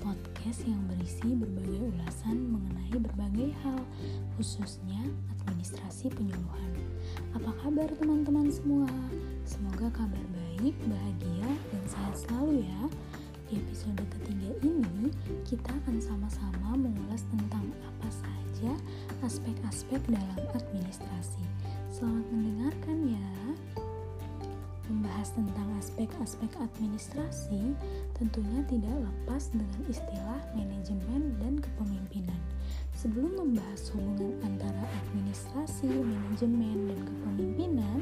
podcast yang berisi berbagai ulasan mengenai berbagai hal, khususnya administrasi penyuluhan. Apa kabar teman-teman semua? Semoga kabar baik, bahagia, dan sehat selalu ya. Di episode ketiga ini, kita akan sama-sama mengulas tentang apa saja aspek-aspek dalam administrasi. Selamat mendengarkan ya membahas tentang aspek-aspek administrasi tentunya tidak lepas dengan istilah manajemen dan kepemimpinan. Sebelum membahas hubungan antara administrasi, manajemen, dan kepemimpinan,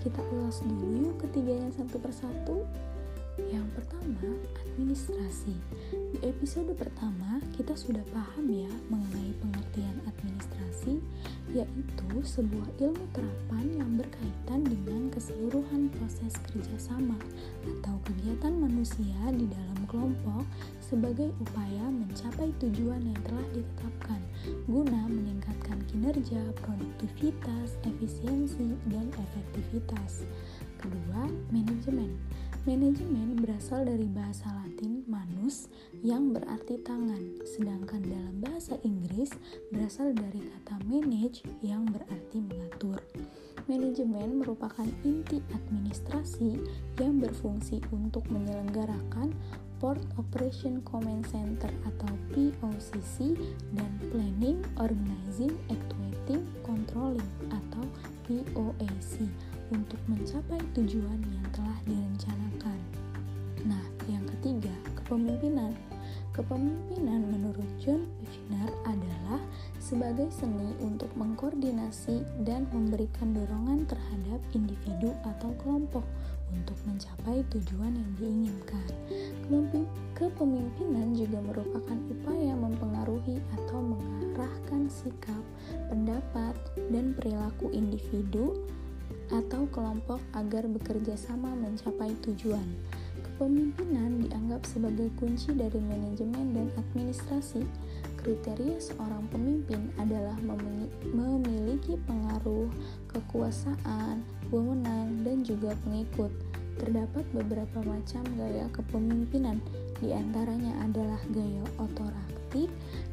kita ulas dulu yuk ketiganya satu persatu. Yang pertama, administrasi. Di episode pertama, kita sudah paham ya mengenai pengertian administrasi, yaitu sebuah ilmu terapan yang berkaitan dengan keseluruhan proses kerjasama atau kegiatan manusia di dalam kelompok sebagai upaya mencapai tujuan yang telah ditetapkan guna meningkatkan kinerja, produktivitas, efisiensi, dan efektivitas. Kedua, manajemen. Manajemen berasal dari bahasa Latin manus yang berarti tangan, sedangkan dalam bahasa Inggris berasal dari kata manage yang berarti mengatur. Manajemen merupakan inti administrasi yang berfungsi untuk menyelenggarakan Port Operation Command Center atau POCC dan Planning, Organizing, Actuating, Controlling atau POAC untuk mencapai tujuan yang telah direncanakan. Nah, yang ketiga, kepemimpinan. Kepemimpinan menurut John Pfister adalah sebagai seni untuk mengkoordinasi dan memberikan dorongan terhadap individu atau kelompok untuk mencapai tujuan yang diinginkan. Kepemimpinan juga merupakan upaya mempengaruhi atau mengarahkan sikap, pendapat, dan perilaku individu atau kelompok agar bekerja sama mencapai tujuan. Kepemimpinan dianggap sebagai kunci dari manajemen dan administrasi. Kriteria seorang pemimpin adalah memiliki pengaruh, kekuasaan, wewenang, dan juga pengikut. Terdapat beberapa macam gaya kepemimpinan, di antaranya adalah gaya otoratif,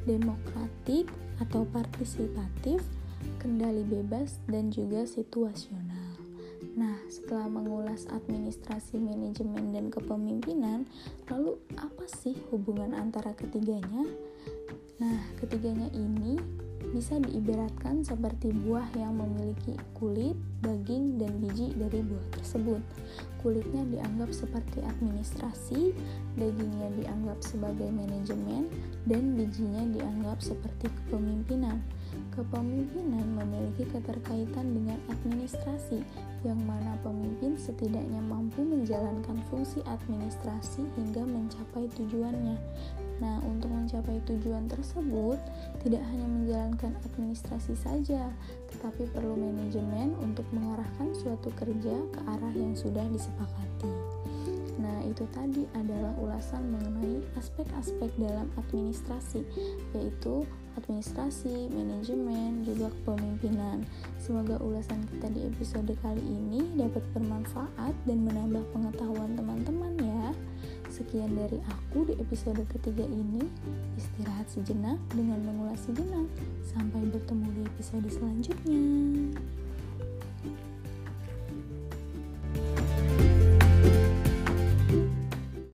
demokratik, atau partisipatif, kendali bebas, dan juga situasional. Nah, setelah mengulas administrasi manajemen dan kepemimpinan, lalu apa sih hubungan antara ketiganya? Nah, ketiganya ini bisa diibaratkan seperti buah yang memiliki kulit, daging, dan biji dari buah tersebut. Kulitnya dianggap seperti administrasi, dagingnya dianggap sebagai manajemen, dan bijinya dianggap seperti kepemimpinan. Kepemimpinan memiliki keterkaitan dengan administrasi, yang mana pemimpin setidaknya mampu menjalankan fungsi administrasi hingga mencapai tujuannya. Nah, untuk mencapai tujuan tersebut, tidak hanya menjalankan administrasi saja, tetapi perlu manajemen untuk mengarahkan suatu kerja ke arah yang sudah disepakati. Nah, itu tadi adalah ulasan mengenai aspek-aspek dalam administrasi, yaitu administrasi, manajemen, juga kepemimpinan. Semoga ulasan kita di episode kali ini dapat bermanfaat dan menambah pengetahuan teman-teman ya. Sekian dari aku di episode ketiga ini. Istirahat sejenak dengan mengulas sejenak. Sampai bertemu di episode selanjutnya.